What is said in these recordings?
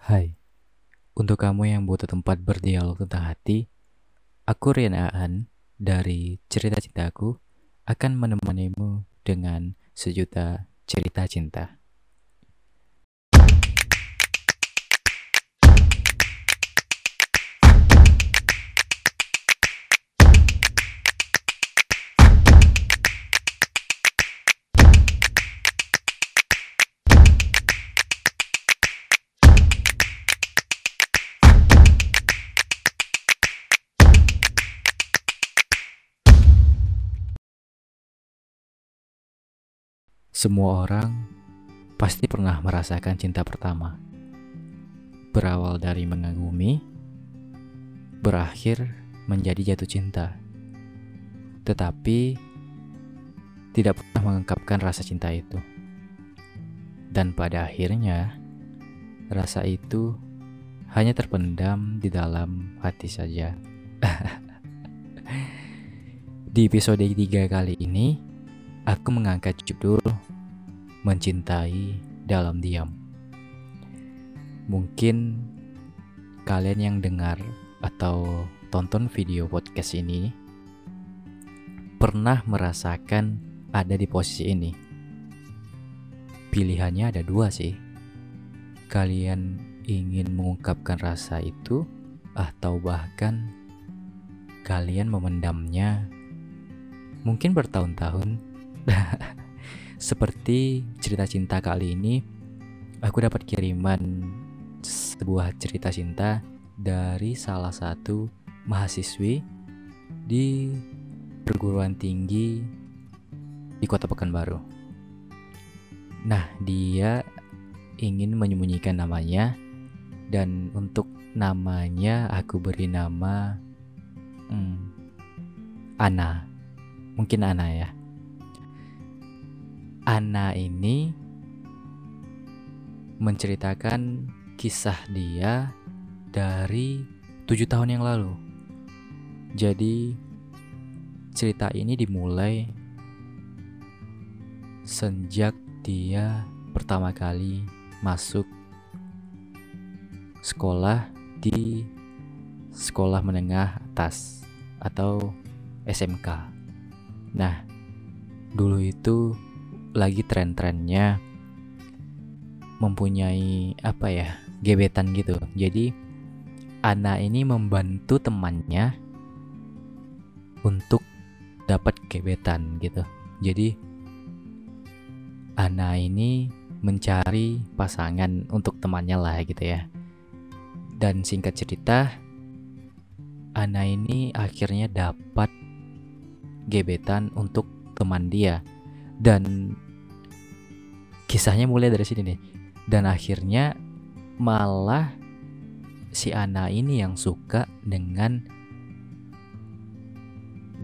Hai, untuk kamu yang butuh tempat berdialog tentang hati, aku Rian Aan dari Cerita Cintaku akan menemanimu dengan sejuta cerita cinta. Semua orang pasti pernah merasakan cinta pertama. Berawal dari mengagumi, berakhir menjadi jatuh cinta. Tetapi tidak pernah mengungkapkan rasa cinta itu. Dan pada akhirnya, rasa itu hanya terpendam di dalam hati saja. di episode 3 kali ini, aku mengangkat judul mencintai dalam diam. Mungkin kalian yang dengar atau tonton video podcast ini pernah merasakan ada di posisi ini. Pilihannya ada dua sih. Kalian ingin mengungkapkan rasa itu atau bahkan kalian memendamnya mungkin bertahun-tahun Seperti cerita cinta kali ini, aku dapat kiriman sebuah cerita cinta dari salah satu mahasiswi di perguruan tinggi di Kota Pekanbaru. Nah, dia ingin menyembunyikan namanya dan untuk namanya aku beri nama hmm, Ana. Mungkin Ana ya. Ana ini menceritakan kisah dia dari tujuh tahun yang lalu. Jadi cerita ini dimulai sejak dia pertama kali masuk sekolah di sekolah menengah atas atau SMK. Nah, dulu itu lagi tren-trennya mempunyai apa ya gebetan gitu. Jadi Ana ini membantu temannya untuk dapat gebetan gitu. Jadi Ana ini mencari pasangan untuk temannya lah gitu ya. Dan singkat cerita Ana ini akhirnya dapat gebetan untuk teman dia dan kisahnya mulai dari sini nih. Dan akhirnya malah si Ana ini yang suka dengan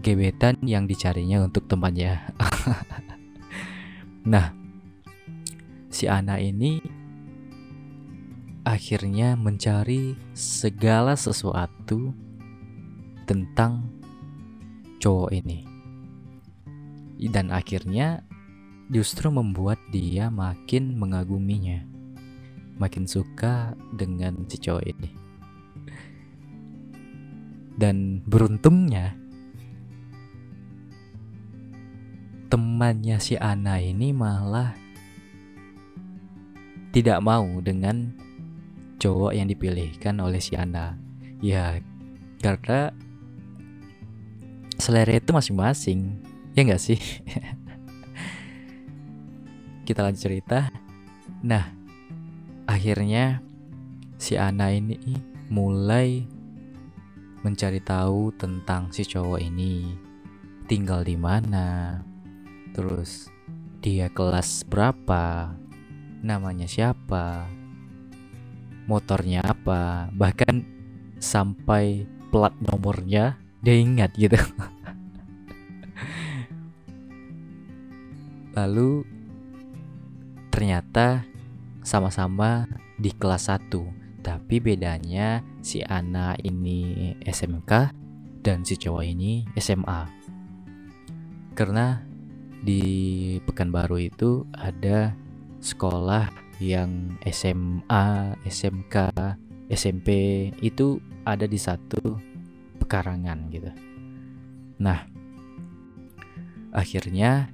gebetan yang dicarinya untuk temannya nah si Ana ini akhirnya mencari segala sesuatu tentang cowok ini. Dan akhirnya justru membuat dia makin mengaguminya, makin suka dengan si cowok ini. Dan beruntungnya, temannya si Ana ini malah tidak mau dengan cowok yang dipilihkan oleh si Ana. Ya, karena selera itu masing-masing, ya nggak sih? kita lanjut cerita. Nah, akhirnya si Ana ini mulai mencari tahu tentang si cowok ini. Tinggal di mana, terus dia kelas berapa, namanya siapa, motornya apa, bahkan sampai plat nomornya dia ingat gitu. Lalu ternyata sama-sama di kelas 1 tapi bedanya si Ana ini SMK dan si cowok ini SMA karena di Pekanbaru itu ada sekolah yang SMA, SMK, SMP itu ada di satu pekarangan gitu. Nah, akhirnya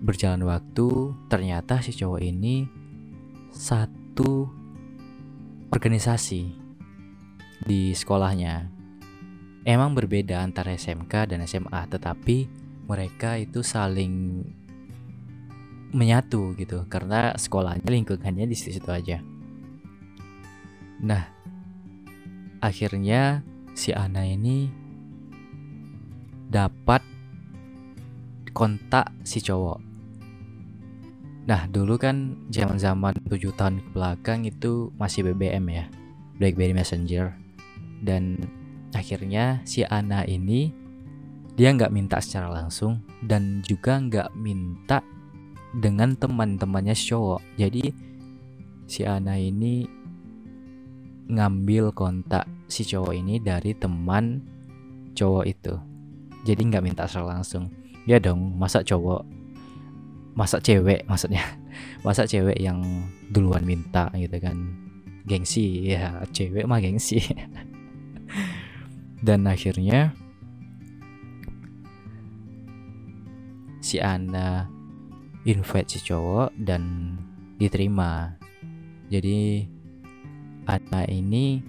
berjalan waktu ternyata si cowok ini satu organisasi di sekolahnya. Emang berbeda antara SMK dan SMA, tetapi mereka itu saling menyatu gitu karena sekolahnya lingkungannya di situ, aja. Nah, akhirnya si Ana ini dapat kontak si cowok. Nah, dulu kan zaman-zaman 7 tahun ke belakang itu masih BBM ya, BlackBerry Messenger. Dan akhirnya si Ana ini dia nggak minta secara langsung dan juga nggak minta dengan teman-temannya cowok. Jadi si Ana ini ngambil kontak si cowok ini dari teman cowok itu. Jadi nggak minta secara langsung. Ya dong, masa cowok, masa cewek maksudnya, masa cewek yang duluan minta gitu kan. Gengsi ya, cewek mah gengsi. Dan akhirnya si Ana invite si cowok dan diterima. Jadi Ana ini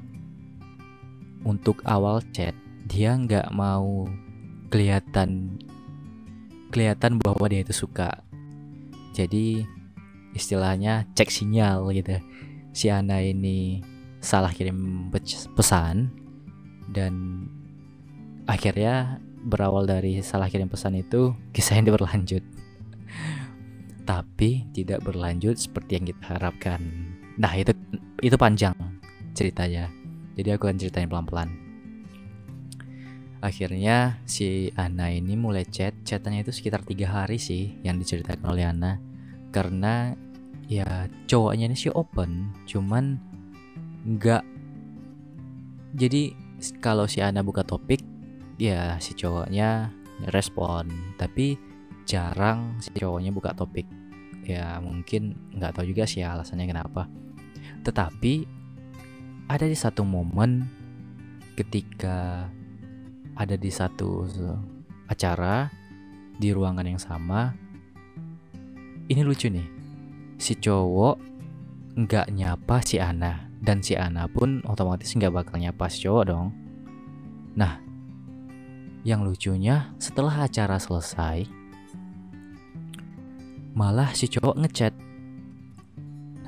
untuk awal chat dia nggak mau kelihatan kelihatan bahwa dia itu suka. Jadi istilahnya cek sinyal gitu. Si Ana ini salah kirim pesan dan akhirnya berawal dari salah kirim pesan itu kisah ini berlanjut tapi tidak berlanjut seperti yang kita harapkan. Nah, itu itu panjang ceritanya. Jadi aku akan ceritain pelan-pelan. Akhirnya si Ana ini mulai chat, chatannya itu sekitar tiga hari sih yang diceritakan oleh Ana. Karena ya cowoknya ini sih open, cuman nggak. Jadi kalau si Ana buka topik, ya si cowoknya respon. Tapi jarang si cowoknya buka topik ya mungkin nggak tahu juga sih alasannya kenapa tetapi ada di satu momen ketika ada di satu acara di ruangan yang sama. Ini lucu nih si cowok nggak nyapa si Ana dan si Ana pun otomatis nggak bakal nyapa si cowok dong. Nah yang lucunya setelah acara selesai malah si cowok ngechat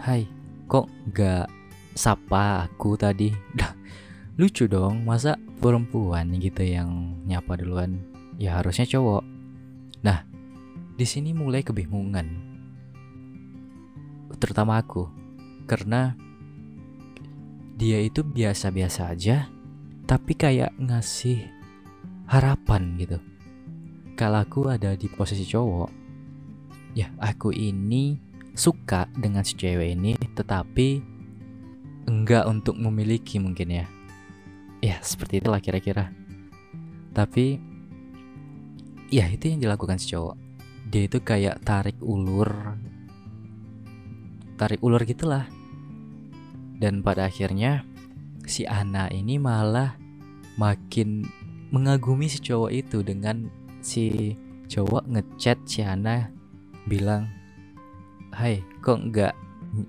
Hai kok gak sapa aku tadi lucu dong masa perempuan gitu yang nyapa duluan? Ya harusnya cowok. Nah di sini mulai kebingungan. Terutama aku karena dia itu biasa-biasa aja tapi kayak ngasih harapan gitu. Kalau aku ada di posisi cowok ya aku ini suka dengan si cewek ini tetapi enggak untuk memiliki mungkin ya ya seperti itulah kira-kira. Tapi ya itu yang dilakukan si cowok. Dia itu kayak tarik ulur tarik ulur gitulah. Dan pada akhirnya si Ana ini malah makin mengagumi si cowok itu dengan si cowok ngechat si Ana bilang, Hai, kok nggak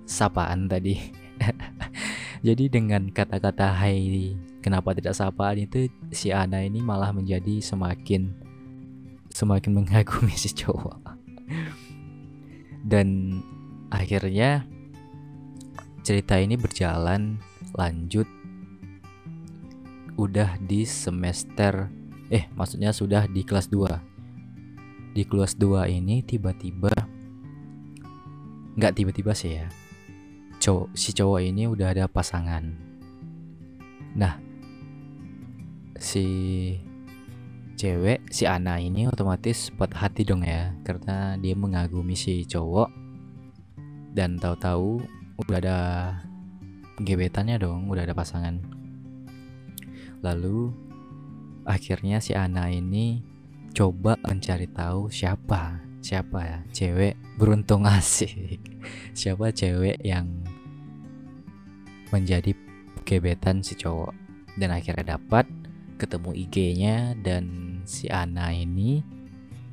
sapaan tadi? Jadi dengan kata-kata hai kenapa tidak sapaan itu si Ana ini malah menjadi semakin semakin mengagumi si cowok. Dan akhirnya cerita ini berjalan lanjut udah di semester eh maksudnya sudah di kelas 2 di kelas 2 ini tiba-tiba nggak tiba-tiba sih ya cowok si cowok ini udah ada pasangan nah si cewek si Ana ini otomatis buat hati dong ya karena dia mengagumi si cowok. Dan tahu-tahu udah ada gebetannya dong udah ada pasangan. Lalu akhirnya si Ana ini coba mencari tahu siapa siapa ya cewek beruntung asik. Siapa cewek yang menjadi gebetan si cowok. Dan akhirnya dapat ketemu IG-nya dan si Ana ini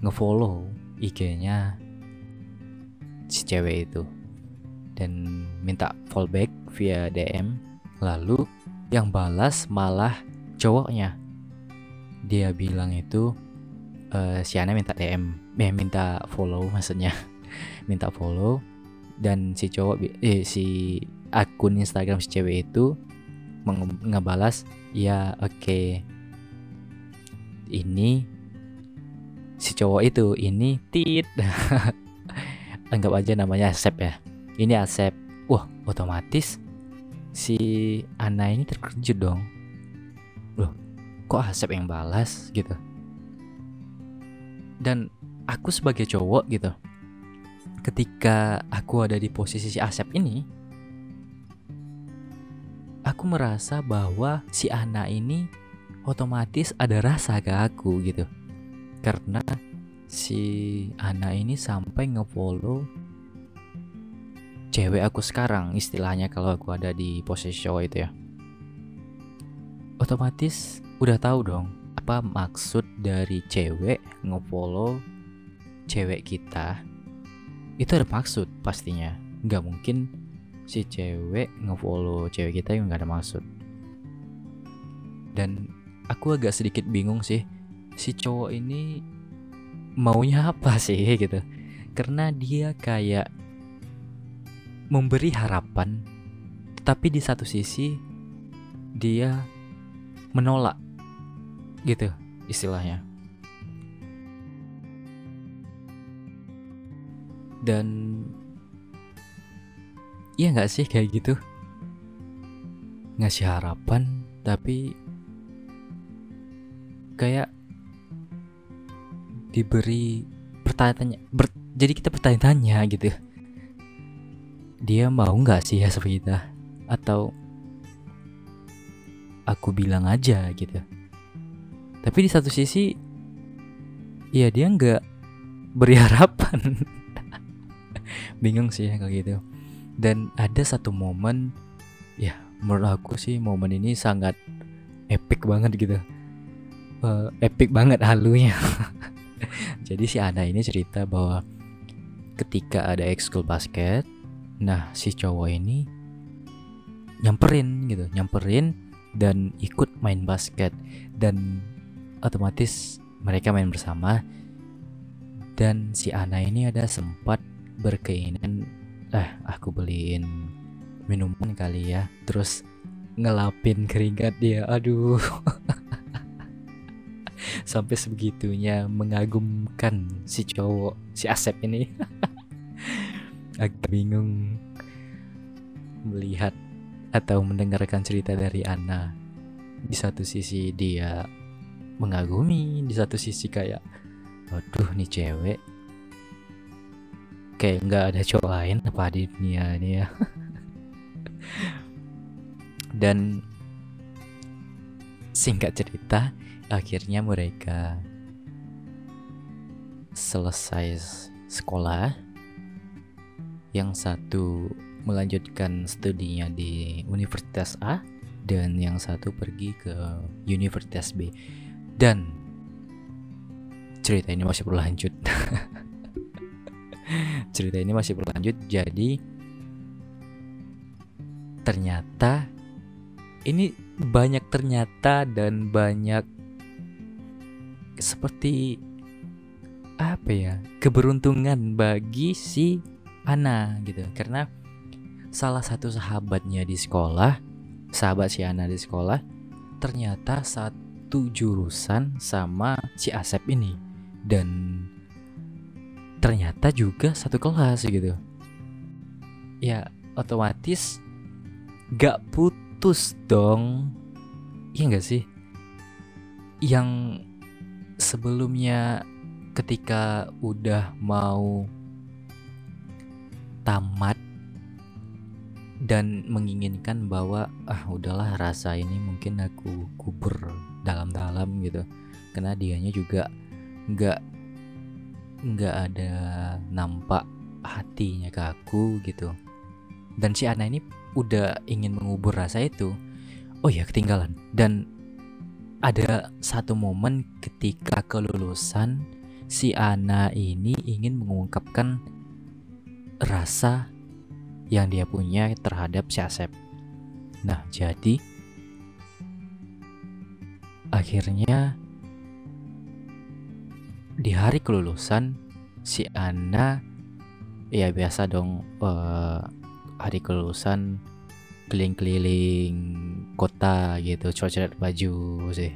ngefollow IG-nya si cewek itu dan minta fallback via DM lalu yang balas malah cowoknya. Dia bilang itu uh, si Ana minta DM eh minta follow maksudnya. Minta follow dan si cowok eh si akun Instagram si cewek itu ngebalas ya oke. Okay. ini si cowok itu ini tit. Anggap aja namanya Asep ya. Ini Asep. Wah otomatis si Ana ini terkejut dong. Loh kok Asep yang balas gitu? Dan aku sebagai cowok gitu ketika aku ada di posisi si Asep ini aku merasa bahwa si Ana ini otomatis ada rasa ke aku gitu. Karena si Ana ini sampai ngefollow cewek aku sekarang istilahnya kalau aku ada di posisi cowok itu ya. Otomatis udah tahu dong apa maksud dari cewek ngefollow cewek kita. Itu ada maksud pastinya. Nggak mungkin si cewek ngefollow cewek kita yang nggak ada maksud. Dan aku agak sedikit bingung sih si cowok ini maunya apa sih gitu. Karena dia kayak memberi harapan tapi di satu sisi dia menolak gitu istilahnya. Dan iya nggak sih kayak gitu? Ngasih harapan tapi kayak diberi pertanyaan ber, jadi kita bertanya-tanya gitu. Dia mau nggak sih ya seperti kita? Atau aku bilang aja gitu. Tapi di satu sisi ya dia nggak beri harapan. Bingung sih kayak gitu dan ada satu momen ya menurut aku sih momen ini sangat epic banget gitu. Uh, epic banget halunya. Jadi si Ana ini cerita bahwa ketika ada ekskul basket nah si cowok ini nyamperin gitu nyamperin dan ikut main basket. Dan otomatis mereka main bersama. Dan si Ana ini ada sempat berkeinginan eh aku beliin minuman kali ya. Terus ngelapin keringat dia. Aduh. Sampai sebegitunya mengagumkan si cowok si Asep ini. Agak bingung melihat atau mendengarkan cerita dari Ana. Di satu sisi dia mengagumi di satu sisi kayak aduh nih cewek kayak nggak ada cowok lain apa di dunia ini ya. Dan singkat cerita akhirnya mereka selesai sekolah. Yang satu melanjutkan studinya di Universitas A dan yang satu pergi ke Universitas B. Dan cerita ini masih berlanjut cerita ini masih berlanjut jadi ternyata ini banyak ternyata dan banyak seperti apa ya keberuntungan bagi si Ana gitu. Karena salah satu sahabatnya di sekolah sahabat si Ana di sekolah ternyata satu jurusan sama si Asep ini. Dan ternyata juga satu kelas gitu. Ya otomatis gak putus dong. Iya gak sih? Yang sebelumnya ketika udah mau tamat dan menginginkan bahwa ah udahlah rasa ini mungkin aku kubur dalam-dalam gitu. Karena dianya juga nggak nggak ada nampak hatinya ke aku gitu. Dan si Ana ini udah ingin mengubur rasa itu. Oh ya ketinggalan. Dan ada satu momen ketika kelulusan si Ana ini ingin mengungkapkan rasa yang dia punya terhadap si Asep. Nah, jadi akhirnya di hari kelulusan si Ana ya biasa dong uh, hari kelulusan keliling-keliling kota gitu coret-coret baju sih.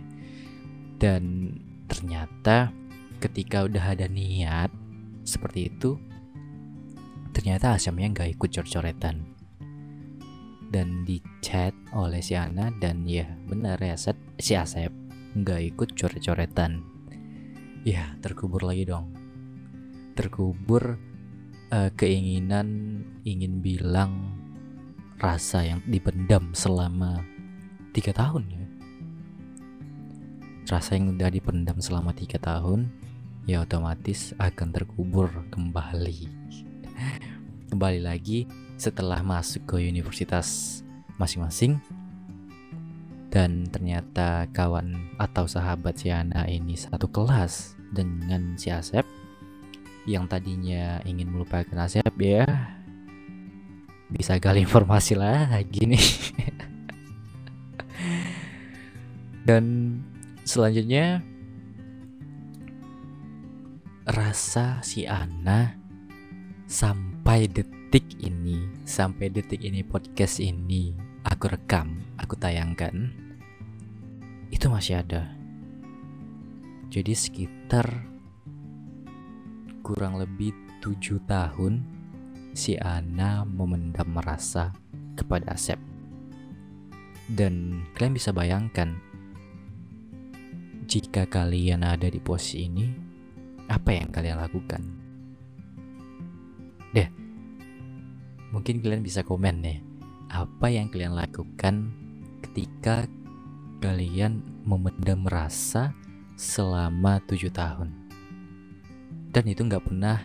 Dan ternyata ketika udah ada niat seperti itu ternyata Asamnya nggak ikut coret-coretan dan di chat oleh si Ana dan ya benar ya set, si Asep nggak ikut coret-coretan ya terkubur lagi dong. Terkubur uh, keinginan ingin bilang rasa yang dipendam selama tiga tahun ya. Rasa yang udah dipendam selama tiga tahun ya otomatis akan terkubur kembali. Kembali lagi setelah masuk ke universitas masing-masing. Dan ternyata kawan atau sahabat si Ana ini satu kelas dengan si Asep yang tadinya ingin melupakan Asep ya. Bisa gali informasi lagi nih. Dan selanjutnya rasa si Ana sampai detik ini sampai detik ini podcast ini aku rekam aku tayangkan itu masih ada jadi sekitar kurang lebih tujuh tahun si Ana memendam rasa kepada Asep. Dan kalian bisa bayangkan, jika kalian ada di posisi ini, apa yang kalian lakukan? Deh, mungkin kalian bisa komen nih, apa yang kalian lakukan ketika kalian memendam rasa selama tujuh tahun? Dan itu nggak pernah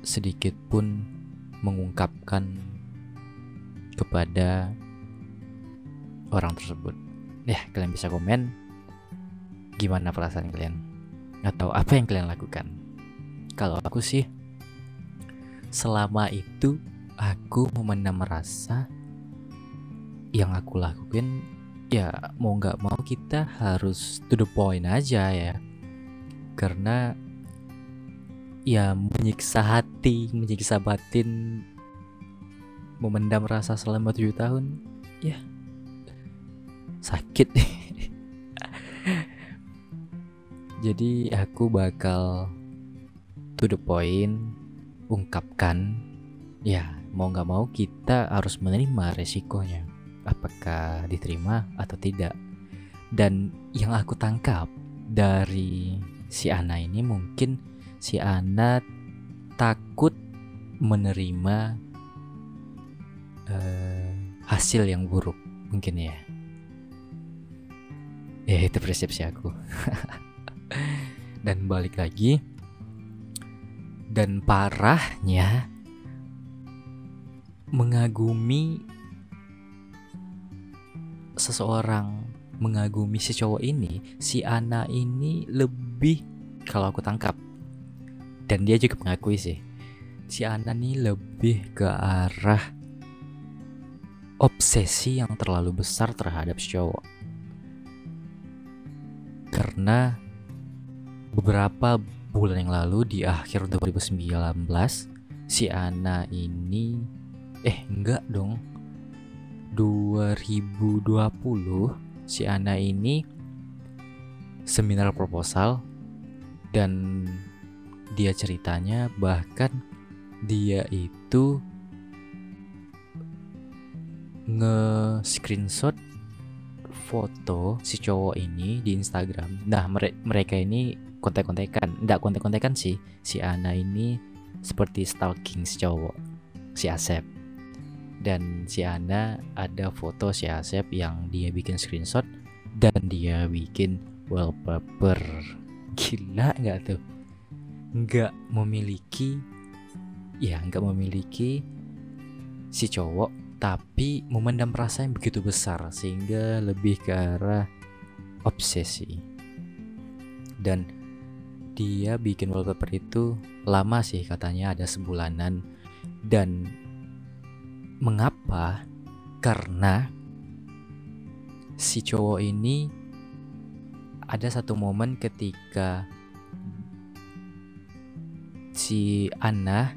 sedikit pun mengungkapkan kepada orang tersebut. Ya, kalian bisa komen gimana perasaan kalian atau apa yang kalian lakukan. Kalau aku sih selama itu aku memendam rasa yang aku lakuin ya mau nggak mau kita harus to the point aja ya. Karena ya menyiksa hati, menyiksa batin, memendam rasa selama tujuh tahun, ya. Sakit. Jadi aku bakal to the point, ungkapkan, ya mau nggak mau kita harus menerima resikonya, apakah diterima atau tidak. Dan yang aku tangkap dari si Ana ini mungkin si Ana takut menerima uh, hasil yang buruk mungkin ya ya itu persepsi aku dan balik lagi dan parahnya mengagumi seseorang mengagumi si cowok ini si Ana ini lebih kalau aku tangkap dan dia juga mengakui sih si Ana nih lebih ke arah obsesi yang terlalu besar terhadap si cowok. Karena beberapa bulan yang lalu di akhir 2019 si Ana ini eh enggak dong 2020 si Ana ini seminar proposal dan dia ceritanya bahkan dia itu nge-screenshot foto si cowok ini di Instagram. Nah, mere mereka ini kontek-kontekan. Enggak kontek-kontekan sih. Si Ana ini seperti stalking si cowok, si Asep. Dan si Ana ada foto si Asep yang dia bikin screenshot dan dia bikin wallpaper. Gila nggak tuh? nggak memiliki ya nggak memiliki si cowok tapi memendam rasa yang begitu besar sehingga lebih ke arah obsesi dan dia bikin wallpaper itu lama sih katanya ada sebulanan dan mengapa karena si cowok ini ada satu momen ketika si Anna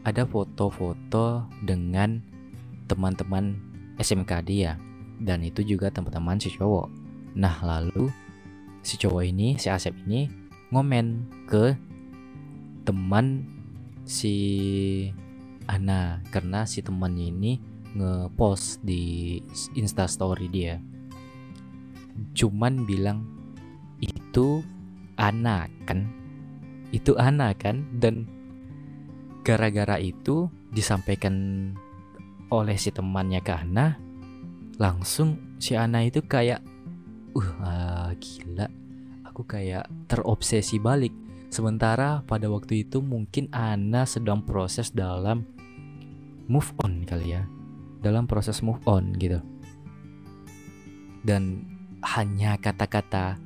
ada foto-foto dengan teman-teman SMK dia dan itu juga teman-teman si cowok. Nah lalu si cowok ini si Asep ini ngomen ke teman si Ana karena si temannya ini ngepost di instastory dia. Cuman bilang itu Ana kan? Itu Ana kan? Dan gara-gara itu disampaikan oleh si temannya ke Ana langsung si Ana itu kayak uh gila. Aku kayak terobsesi balik. Sementara pada waktu itu mungkin Ana sedang proses dalam move on kali ya. Dalam proses move on gitu. Dan hanya kata-kata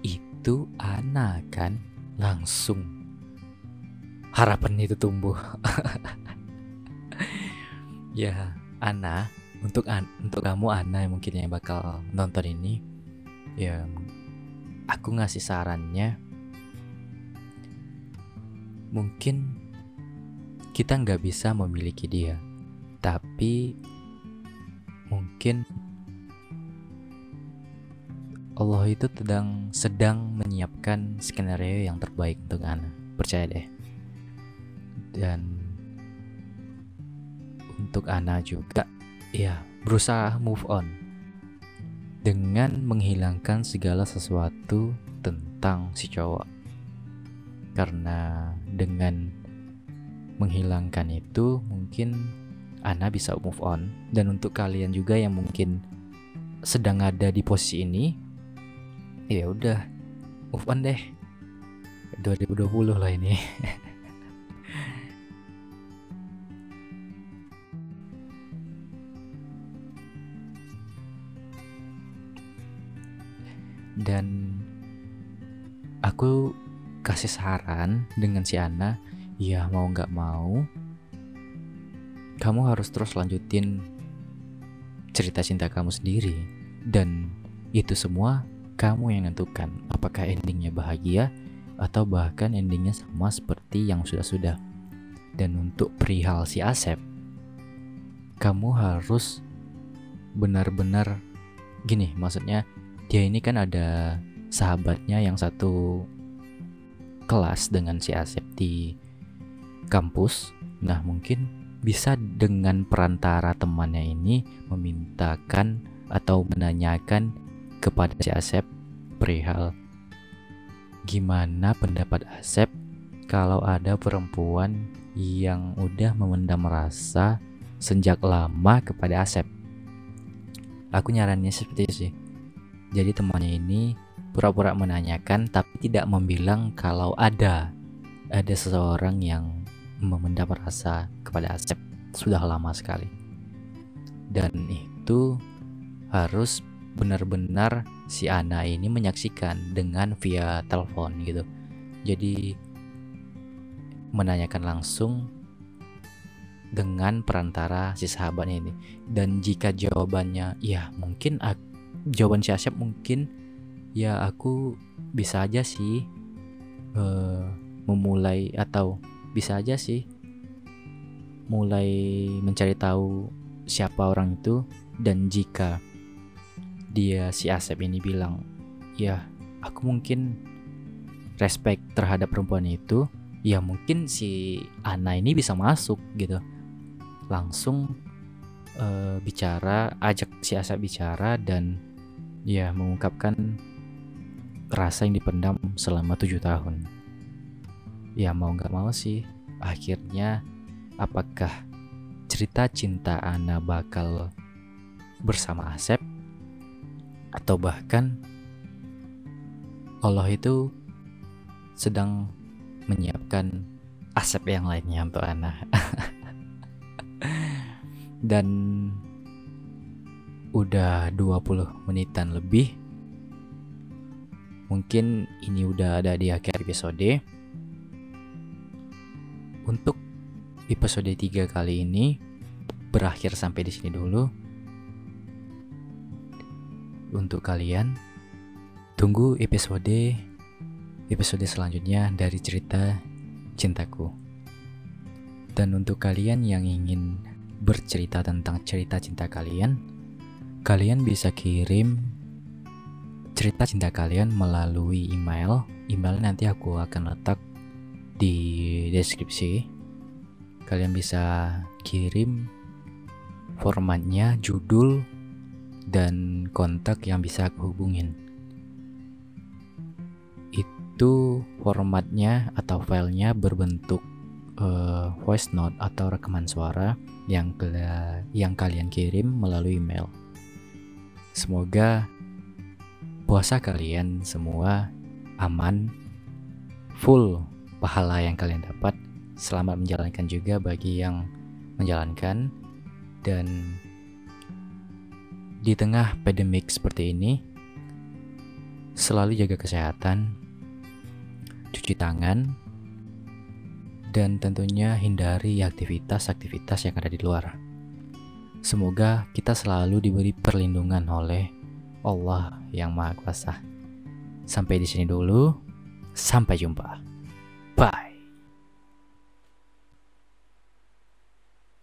itu Ana kan? langsung. Harapan itu tumbuh. ya, Ana, untuk an untuk kamu Ana yang mungkin yang bakal nonton ini, ya aku ngasih sarannya mungkin kita nggak bisa memiliki dia, tapi mungkin Allah itu sedang sedang menyiapkan skenario yang terbaik untuk Ana. Percaya deh. Dan untuk Ana juga ya berusaha move on dengan menghilangkan segala sesuatu tentang si cowok. Karena dengan menghilangkan itu mungkin Ana bisa move on. Dan untuk kalian juga yang mungkin sedang ada di posisi ini ya udah move on deh. 2020 lah ini. Dan aku kasih saran dengan si Ana ya mau nggak mau kamu harus terus lanjutin cerita cinta kamu sendiri. Dan itu semua kamu yang nentukan apakah endingnya bahagia atau bahkan endingnya sama seperti yang sudah-sudah. Dan untuk perihal si Asep kamu harus benar-benar gini maksudnya dia ini kan ada sahabatnya yang satu kelas dengan si Asep di kampus. Nah, mungkin bisa dengan perantara temannya ini memintakan atau menanyakan kepada si Asep perihal gimana pendapat Asep kalau ada perempuan yang udah memendam rasa sejak lama kepada Asep. Aku nyarannya seperti itu sih. Jadi temannya ini pura-pura menanyakan tapi tidak membilang kalau ada ada seseorang yang memendam rasa kepada Asep sudah lama sekali. Dan itu harus benar-benar si Ana ini menyaksikan dengan via telepon gitu. Jadi menanyakan langsung dengan perantara si sahabatnya ini. Dan jika jawabannya ya mungkin aku jawaban si Asyap mungkin ya aku bisa aja sih uh, memulai atau bisa aja sih mulai mencari tahu siapa orang itu dan jika dia si Asep ini bilang ya aku mungkin respect terhadap perempuan itu ya mungkin si Ana ini bisa masuk gitu langsung uh, bicara ajak si Asep bicara dan ya mengungkapkan rasa yang dipendam selama tujuh tahun. Ya mau nggak mau sih, akhirnya apakah cerita cinta Ana bakal bersama Asep atau bahkan Allah itu sedang menyiapkan asap yang lainnya untuk Ana. Dan udah 20 menitan lebih. Mungkin ini udah ada di akhir episode. Untuk episode 3 kali ini berakhir sampai di sini dulu. Untuk kalian tunggu episode episode selanjutnya dari cerita cintaku. Dan untuk kalian yang ingin bercerita tentang cerita cinta kalian, kalian bisa kirim cerita cinta kalian melalui email. Email nanti aku akan letak di deskripsi. Kalian bisa kirim formatnya, judul, dan kontak yang bisa aku hubungin. Itu formatnya atau filenya berbentuk uh, voice note atau rekaman suara yang yang kalian kirim melalui email. Semoga puasa kalian semua aman, full pahala yang kalian dapat. Selamat menjalankan juga bagi yang menjalankan dan di tengah pandemik seperti ini selalu jaga kesehatan, cuci tangan, dan tentunya hindari aktivitas-aktivitas yang ada di luar. Semoga kita selalu diberi perlindungan oleh Allah yang Maha Kuasa. Sampai di sini dulu. Sampai jumpa. Goodbye.